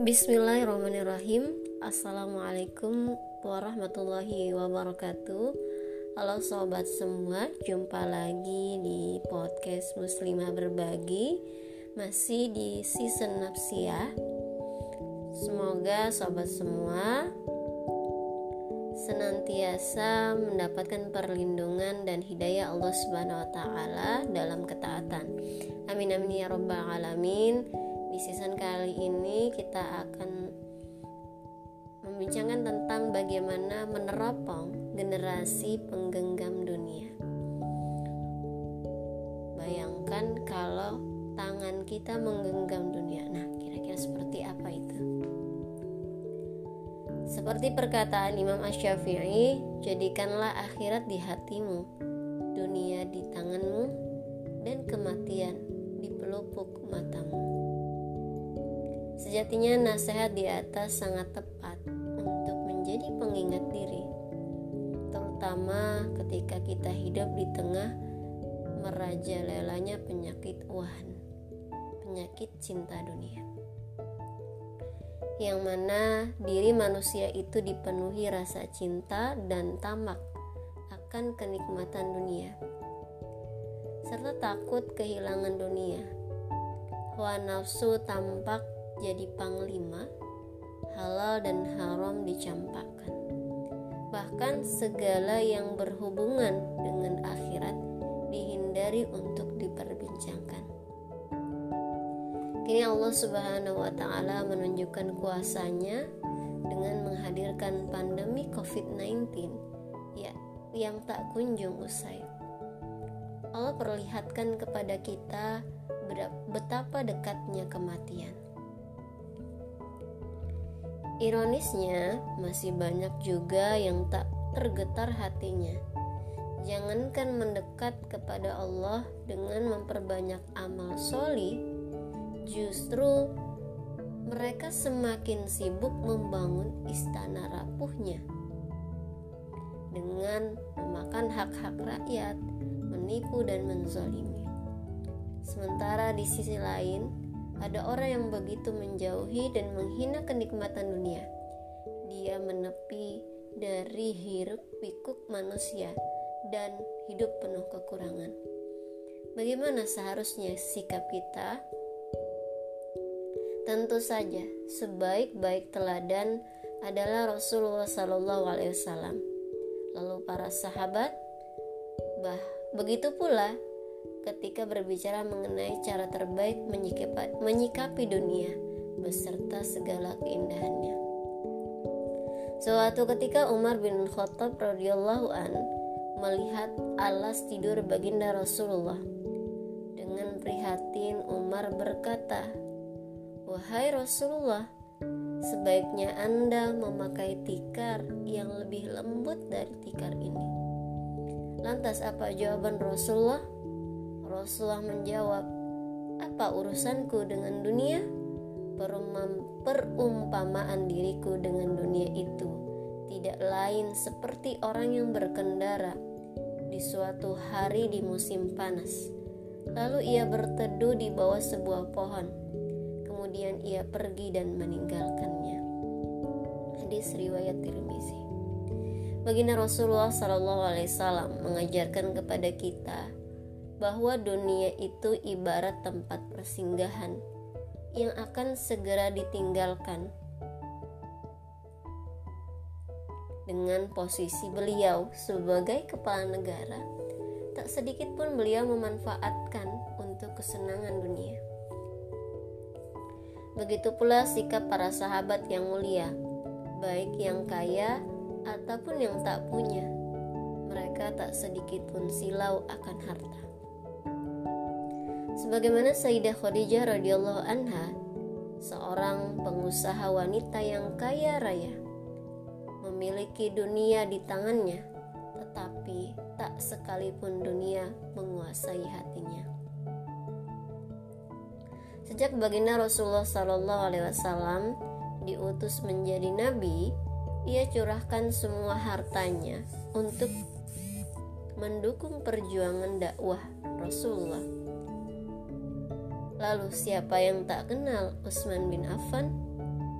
Bismillahirrahmanirrahim Assalamualaikum warahmatullahi wabarakatuh Halo sobat semua Jumpa lagi di podcast Muslimah Berbagi Masih di season nafsiyah Semoga sobat semua senantiasa mendapatkan perlindungan dan hidayah Allah Subhanahu wa taala dalam ketaatan. Amin amin ya rabbal alamin. Di season kali ini kita akan membincangkan tentang bagaimana meneropong generasi penggenggam dunia. Bayangkan kalau tangan kita menggenggam dunia. Nah, kira-kira seperti apa itu? Seperti perkataan Imam Ash-Syafi'i, jadikanlah akhirat di hatimu, dunia di tanganmu, dan kematian di pelupuk matamu. Sejatinya nasihat di atas sangat tepat untuk menjadi pengingat diri, terutama ketika kita hidup di tengah merajalelanya penyakit wahan, penyakit cinta dunia yang mana diri manusia itu dipenuhi rasa cinta dan tamak akan kenikmatan dunia, serta takut kehilangan dunia. Hawa nafsu tampak jadi panglima, halal dan haram dicampakkan. Bahkan segala yang berhubungan dengan akhirat dihindari untuk diperbincangkan. Kini Allah Subhanahu wa taala menunjukkan kuasanya dengan menghadirkan pandemi COVID-19 ya yang tak kunjung usai. Allah perlihatkan kepada kita betapa dekatnya kematian. Ironisnya, masih banyak juga yang tak tergetar hatinya. Jangankan mendekat kepada Allah dengan memperbanyak amal soli, Justru mereka semakin sibuk membangun istana rapuhnya dengan memakan hak-hak rakyat, menipu dan menzolimi. Sementara di sisi lain, ada orang yang begitu menjauhi dan menghina kenikmatan dunia. Dia menepi dari hiruk pikuk manusia dan hidup penuh kekurangan. Bagaimana seharusnya sikap kita Tentu saja, sebaik-baik teladan adalah Rasulullah Sallallahu Alaihi Wasallam. Lalu para sahabat, bah begitu pula ketika berbicara mengenai cara terbaik menyikapi, dunia beserta segala keindahannya. Suatu ketika Umar bin Khattab radhiyallahu an melihat alas tidur baginda Rasulullah. Dengan prihatin Umar berkata, Wahai Rasulullah, sebaiknya Anda memakai tikar yang lebih lembut dari tikar ini. Lantas apa jawaban Rasulullah? Rasulullah menjawab, "Apa urusanku dengan dunia? Perumpamaan diriku dengan dunia itu tidak lain seperti orang yang berkendara di suatu hari di musim panas. Lalu ia berteduh di bawah sebuah pohon kemudian ia pergi dan meninggalkannya. Hadis riwayat Tirmizi. Baginda Rasulullah Wasallam mengajarkan kepada kita bahwa dunia itu ibarat tempat persinggahan yang akan segera ditinggalkan. Dengan posisi beliau sebagai kepala negara, tak sedikit pun beliau memanfaatkan untuk kesenangan dunia. Begitu pula sikap para sahabat yang mulia, baik yang kaya ataupun yang tak punya. Mereka tak sedikit pun silau akan harta. Sebagaimana Sayyidah Khadijah radhiyallahu anha, seorang pengusaha wanita yang kaya raya, memiliki dunia di tangannya, tetapi tak sekalipun dunia menguasai hatinya. Sejak baginda Rasulullah Shallallahu Alaihi Wasallam diutus menjadi nabi, ia curahkan semua hartanya untuk mendukung perjuangan dakwah Rasulullah. Lalu siapa yang tak kenal Utsman bin Affan?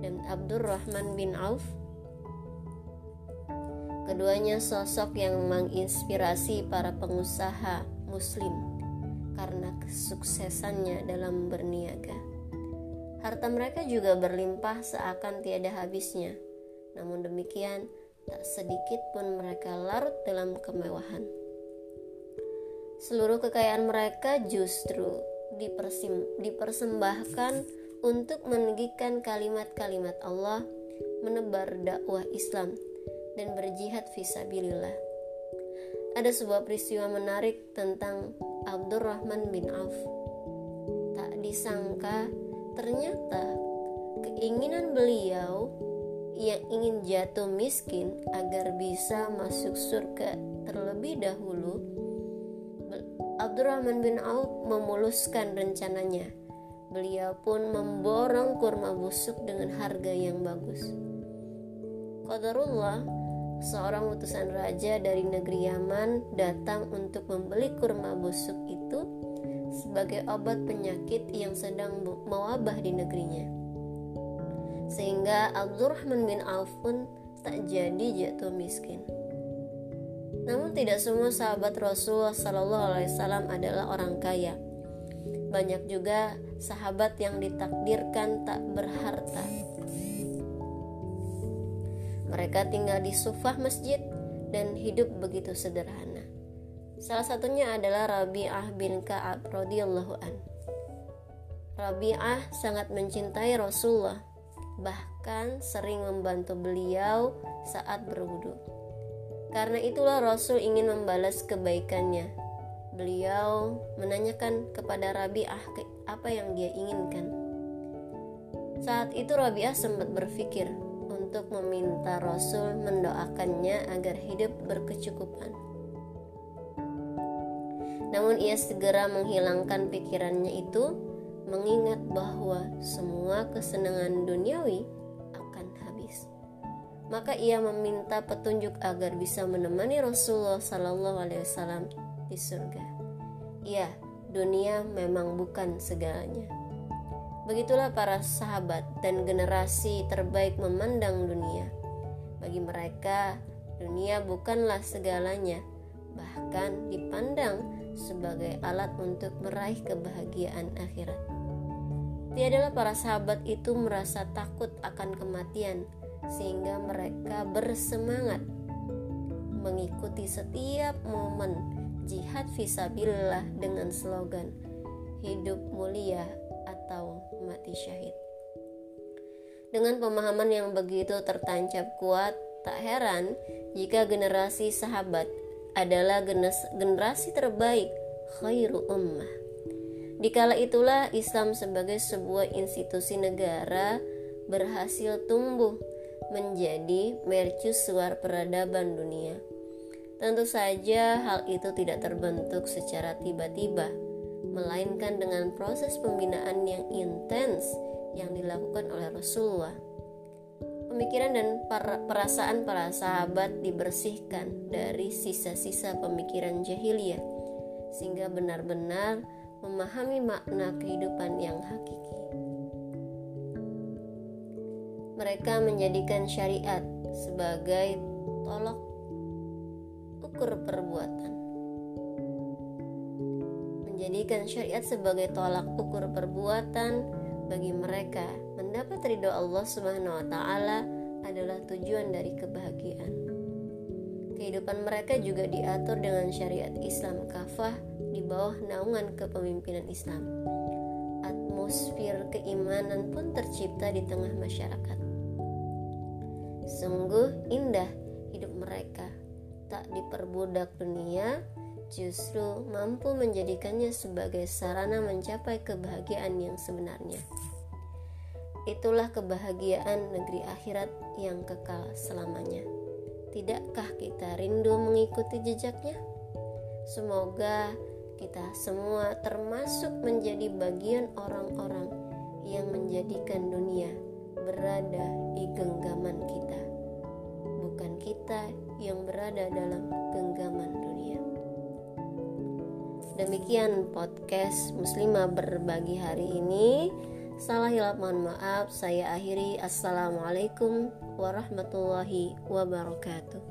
dan Abdurrahman bin Auf. Keduanya sosok yang menginspirasi para pengusaha Muslim karena kesuksesannya dalam berniaga. Harta mereka juga berlimpah seakan tiada habisnya. Namun demikian, tak sedikit pun mereka larut dalam kemewahan. Seluruh kekayaan mereka justru dipersim, dipersembahkan untuk menegakkan kalimat-kalimat Allah, menebar dakwah Islam, dan berjihad visabilillah. Ada sebuah peristiwa menarik tentang Abdurrahman bin Auf. Tak disangka, ternyata keinginan beliau yang ingin jatuh miskin agar bisa masuk surga terlebih dahulu Abdurrahman bin Auf memuluskan rencananya. Beliau pun memborong kurma busuk dengan harga yang bagus. Qadarullah, seorang utusan raja dari negeri Yaman datang untuk membeli kurma busuk itu sebagai obat penyakit yang sedang mewabah di negerinya. Sehingga Abdurrahman bin Auf pun tak jadi jatuh miskin. Namun tidak semua sahabat Rasulullah Sallallahu Alaihi Wasallam adalah orang kaya. Banyak juga sahabat yang ditakdirkan tak berharta. Mereka tinggal di sufah masjid dan hidup begitu sederhana. Salah satunya adalah Rabi'ah bin Ka'ab radhiyallahu an. Rabi'ah sangat mencintai Rasulullah, bahkan sering membantu beliau saat berwudu. Karena itulah Rasul ingin membalas kebaikannya. Beliau menanyakan kepada Rabi'ah apa yang dia inginkan. Saat itu Rabi'ah sempat berpikir untuk meminta Rasul mendoakannya agar hidup berkecukupan. Namun ia segera menghilangkan pikirannya itu, mengingat bahwa semua kesenangan duniawi maka ia meminta petunjuk agar bisa menemani Rasulullah Sallallahu Alaihi Wasallam di surga. Ya, dunia memang bukan segalanya. Begitulah para sahabat dan generasi terbaik memandang dunia. Bagi mereka, dunia bukanlah segalanya, bahkan dipandang sebagai alat untuk meraih kebahagiaan akhirat. Tiadalah para sahabat itu merasa takut akan kematian, sehingga mereka bersemangat mengikuti setiap momen jihad visabilillah dengan slogan hidup mulia atau mati syahid. Dengan pemahaman yang begitu tertancap kuat, tak heran jika generasi sahabat adalah generasi terbaik khairu ummah. Dikala itulah Islam sebagai sebuah institusi negara berhasil tumbuh menjadi mercusuar peradaban dunia. Tentu saja hal itu tidak terbentuk secara tiba-tiba, melainkan dengan proses pembinaan yang intens yang dilakukan oleh Rasulullah. Pemikiran dan perasaan para sahabat dibersihkan dari sisa-sisa pemikiran jahiliyah, sehingga benar-benar memahami makna kehidupan yang hakiki mereka menjadikan syariat sebagai tolok ukur perbuatan. Menjadikan syariat sebagai tolak ukur perbuatan bagi mereka mendapat ridho Allah Subhanahu wa taala adalah tujuan dari kebahagiaan. Kehidupan mereka juga diatur dengan syariat Islam kafah di bawah naungan kepemimpinan Islam. Atmosfer keimanan pun tercipta di tengah masyarakat. Sungguh indah hidup mereka, tak diperbudak dunia, justru mampu menjadikannya sebagai sarana mencapai kebahagiaan yang sebenarnya. Itulah kebahagiaan negeri akhirat yang kekal selamanya. Tidakkah kita rindu mengikuti jejaknya? Semoga kita semua termasuk menjadi bagian orang-orang yang menjadikan dunia berada di genggaman kita, bukan kita yang berada dalam genggaman dunia. Demikian podcast Muslimah berbagi hari ini. Salah hilap mohon maaf. Saya akhiri. Assalamualaikum warahmatullahi wabarakatuh.